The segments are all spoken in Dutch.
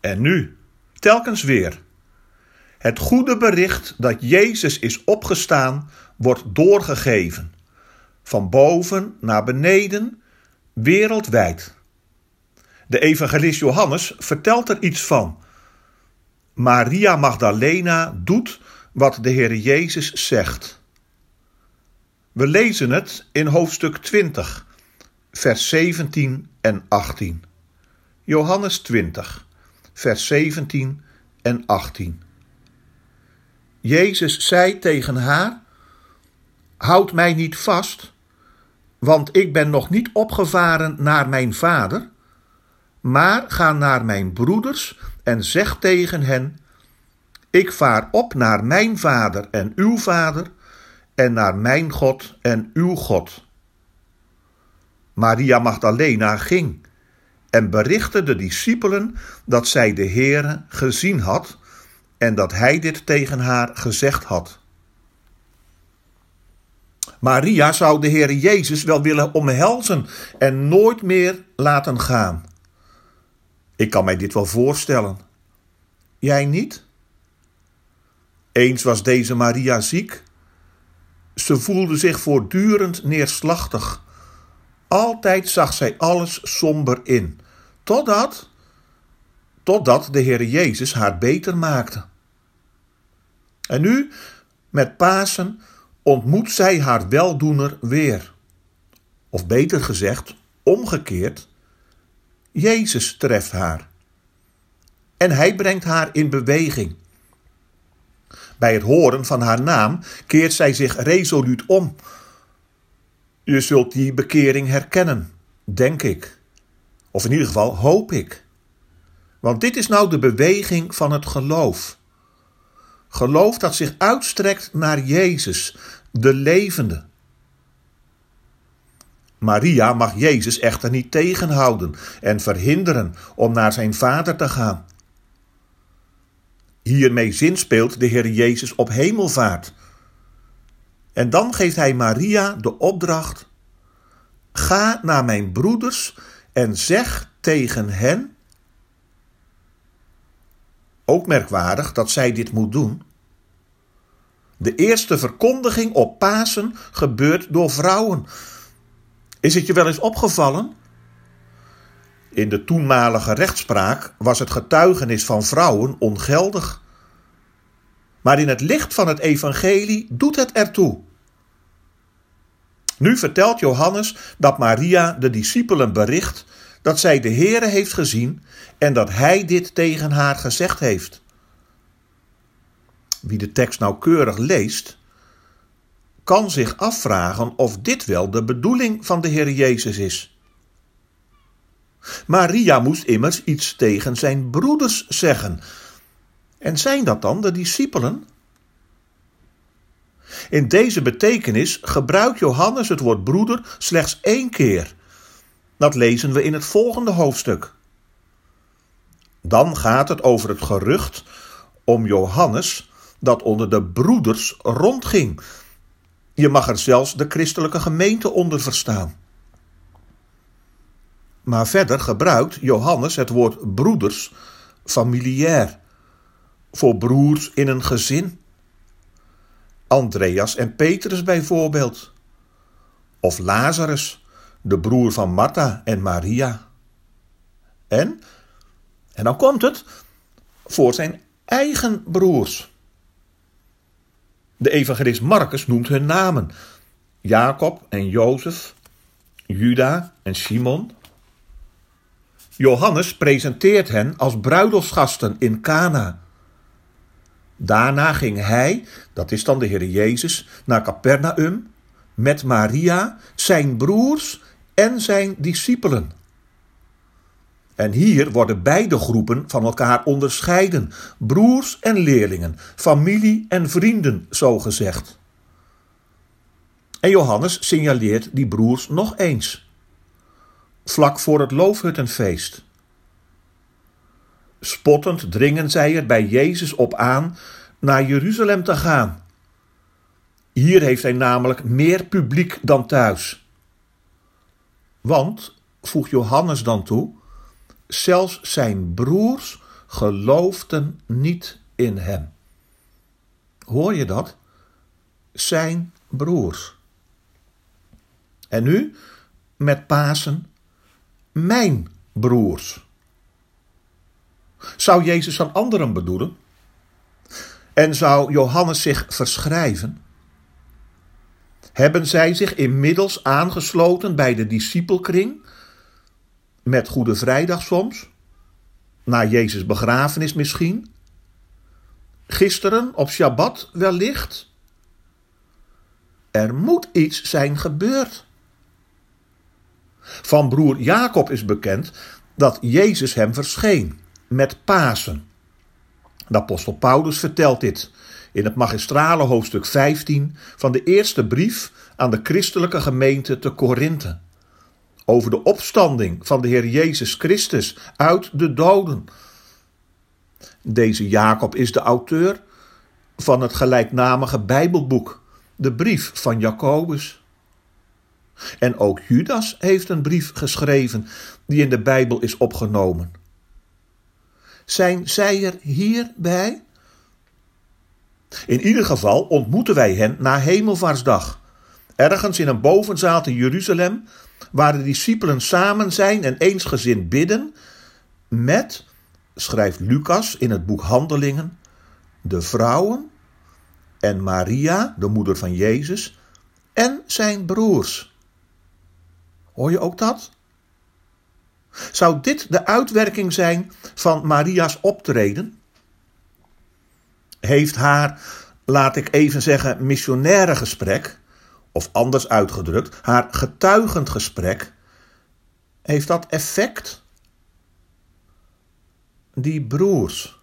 en nu, telkens weer. Het goede bericht dat Jezus is opgestaan wordt doorgegeven. Van boven naar beneden, wereldwijd. De evangelist Johannes vertelt er iets van. Maria Magdalena doet wat de Heer Jezus zegt. We lezen het in hoofdstuk 20 vers 17 en 18. Johannes 20, vers 17 en 18. Jezus zei tegen haar: Houd mij niet vast, want ik ben nog niet opgevaren naar mijn vader, maar ga naar mijn broeders en zeg tegen hen: Ik vaar op naar mijn vader en uw vader, en naar mijn God en uw God. Maria Magdalena ging en berichtte de discipelen dat zij de Heere gezien had en dat hij dit tegen haar gezegd had. Maria zou de Heer Jezus wel willen omhelzen en nooit meer laten gaan. Ik kan mij dit wel voorstellen. Jij niet? Eens was deze Maria ziek. Ze voelde zich voortdurend neerslachtig altijd zag zij alles somber in, totdat, totdat de Heer Jezus haar beter maakte. En nu, met Pasen, ontmoet zij haar weldoener weer. Of beter gezegd, omgekeerd, Jezus treft haar. En hij brengt haar in beweging. Bij het horen van haar naam keert zij zich resoluut om je zult die bekering herkennen, denk ik. Of in ieder geval hoop ik. Want dit is nou de beweging van het geloof. Geloof dat zich uitstrekt naar Jezus, de levende. Maria mag Jezus echter niet tegenhouden en verhinderen om naar zijn vader te gaan. Hiermee zinspeelt de Heer Jezus op hemelvaart, en dan geeft hij Maria de opdracht: Ga naar mijn broeders en zeg tegen hen. Ook merkwaardig dat zij dit moet doen. De eerste verkondiging op Pasen gebeurt door vrouwen. Is het je wel eens opgevallen? In de toenmalige rechtspraak was het getuigenis van vrouwen ongeldig. Maar in het licht van het evangelie doet het ertoe. Nu vertelt Johannes dat Maria de discipelen bericht dat zij de Heere heeft gezien en dat hij dit tegen haar gezegd heeft. Wie de tekst nauwkeurig leest, kan zich afvragen of dit wel de bedoeling van de Heer Jezus is. Maria moest immers iets tegen zijn broeders zeggen. En zijn dat dan de discipelen? In deze betekenis gebruikt Johannes het woord broeder slechts één keer. Dat lezen we in het volgende hoofdstuk. Dan gaat het over het gerucht om Johannes dat onder de broeders rondging. Je mag er zelfs de christelijke gemeente onder verstaan. Maar verder gebruikt Johannes het woord broeders familiair voor broers in een gezin Andreas en Petrus bijvoorbeeld. Of Lazarus, de broer van Martha en Maria. En, en dan komt het, voor zijn eigen broers. De evangelist Marcus noemt hun namen: Jacob en Jozef, Juda en Simon. Johannes presenteert hen als bruiloftsgasten in Cana. Daarna ging hij, dat is dan de Heer Jezus, naar Capernaum met Maria, zijn broers en zijn discipelen. En hier worden beide groepen van elkaar onderscheiden: broers en leerlingen, familie en vrienden, zo gezegd. En Johannes signaleert die broers nog eens. Vlak voor het loofhuttenfeest. Spottend dringen zij er bij Jezus op aan naar Jeruzalem te gaan. Hier heeft hij namelijk meer publiek dan thuis. Want, voegt Johannes dan toe, zelfs zijn broers geloofden niet in hem. Hoor je dat? Zijn broers. En nu, met Pasen, mijn broers. Zou Jezus van anderen bedoelen? En zou Johannes zich verschrijven? Hebben zij zich inmiddels aangesloten bij de discipelkring? Met Goede Vrijdag soms? Na Jezus' begrafenis misschien? Gisteren op Shabbat wellicht? Er moet iets zijn gebeurd. Van broer Jacob is bekend dat Jezus hem verscheen met Pasen. De apostel Paulus vertelt dit in het magistrale hoofdstuk 15 van de eerste brief aan de christelijke gemeente te Korinthe. Over de opstanding van de Heer Jezus Christus uit de doden. Deze Jacob is de auteur van het gelijknamige Bijbelboek, de brief van Jacobus. En ook Judas heeft een brief geschreven die in de Bijbel is opgenomen. Zijn zij er hierbij? In ieder geval ontmoeten wij hen na Hemelvaartsdag, ergens in een bovenzaal te Jeruzalem, waar de discipelen samen zijn en eensgezind bidden, met, schrijft Lucas in het boek Handelingen, de vrouwen en Maria, de moeder van Jezus, en zijn broers. Hoor je ook dat? Zou dit de uitwerking zijn van Maria's optreden? Heeft haar, laat ik even zeggen, missionaire gesprek, of anders uitgedrukt, haar getuigend gesprek, heeft dat effect? Die broers.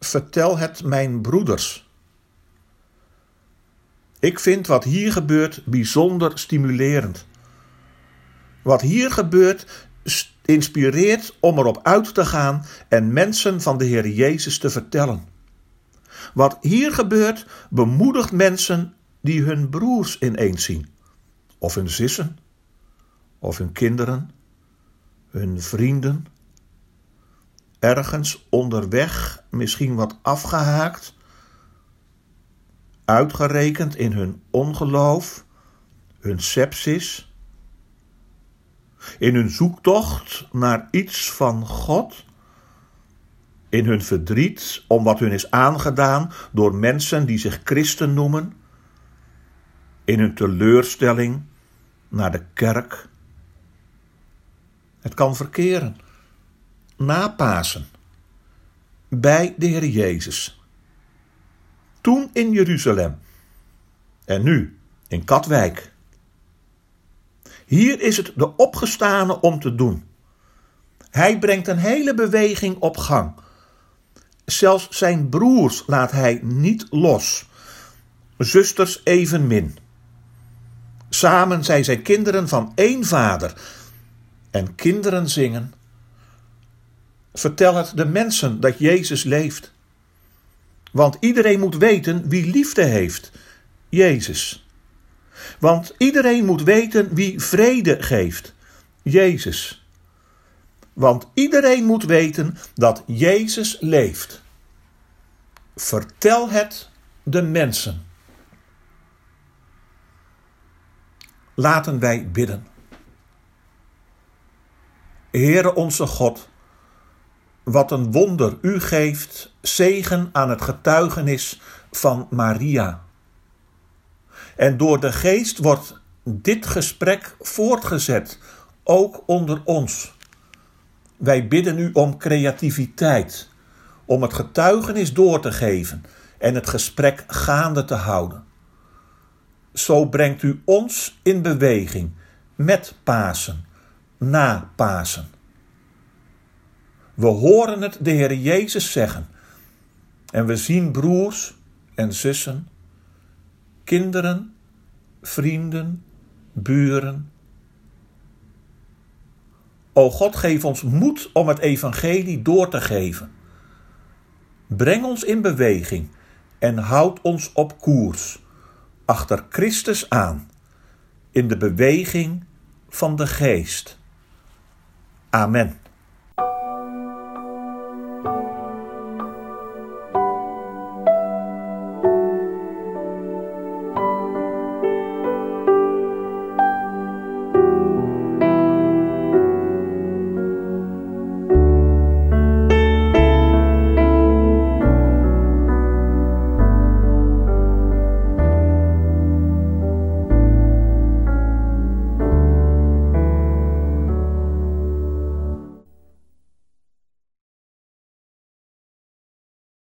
Vertel het mijn broeders. Ik vind wat hier gebeurt bijzonder stimulerend. Wat hier gebeurt inspireert om erop uit te gaan en mensen van de Heer Jezus te vertellen. Wat hier gebeurt bemoedigt mensen die hun broers ineens zien, of hun zussen, of hun kinderen, hun vrienden. Ergens onderweg, misschien wat afgehaakt, uitgerekend in hun ongeloof, hun sepsis, in hun zoektocht naar iets van God, in hun verdriet om wat hun is aangedaan door mensen die zich christen noemen, in hun teleurstelling naar de kerk. Het kan verkeren. Na Pasen, bij de Heer Jezus. Toen in Jeruzalem en nu in Katwijk. Hier is het de opgestane om te doen. Hij brengt een hele beweging op gang. Zelfs zijn broers laat hij niet los, zusters evenmin. Samen zijn zij kinderen van één vader. En kinderen zingen. Vertel het de mensen dat Jezus leeft. Want iedereen moet weten wie liefde heeft: Jezus. Want iedereen moet weten wie vrede geeft: Jezus. Want iedereen moet weten dat Jezus leeft. Vertel het de mensen. Laten wij bidden. Heere onze God, wat een wonder u geeft, zegen aan het getuigenis van Maria. En door de geest wordt dit gesprek voortgezet, ook onder ons. Wij bidden u om creativiteit, om het getuigenis door te geven en het gesprek gaande te houden. Zo brengt u ons in beweging met Pasen, na Pasen. We horen het de Heer Jezus zeggen. En we zien broers en zussen, kinderen, vrienden, buren. O God, geef ons moed om het evangelie door te geven. Breng ons in beweging en houd ons op koers, achter Christus aan, in de beweging van de geest. Amen.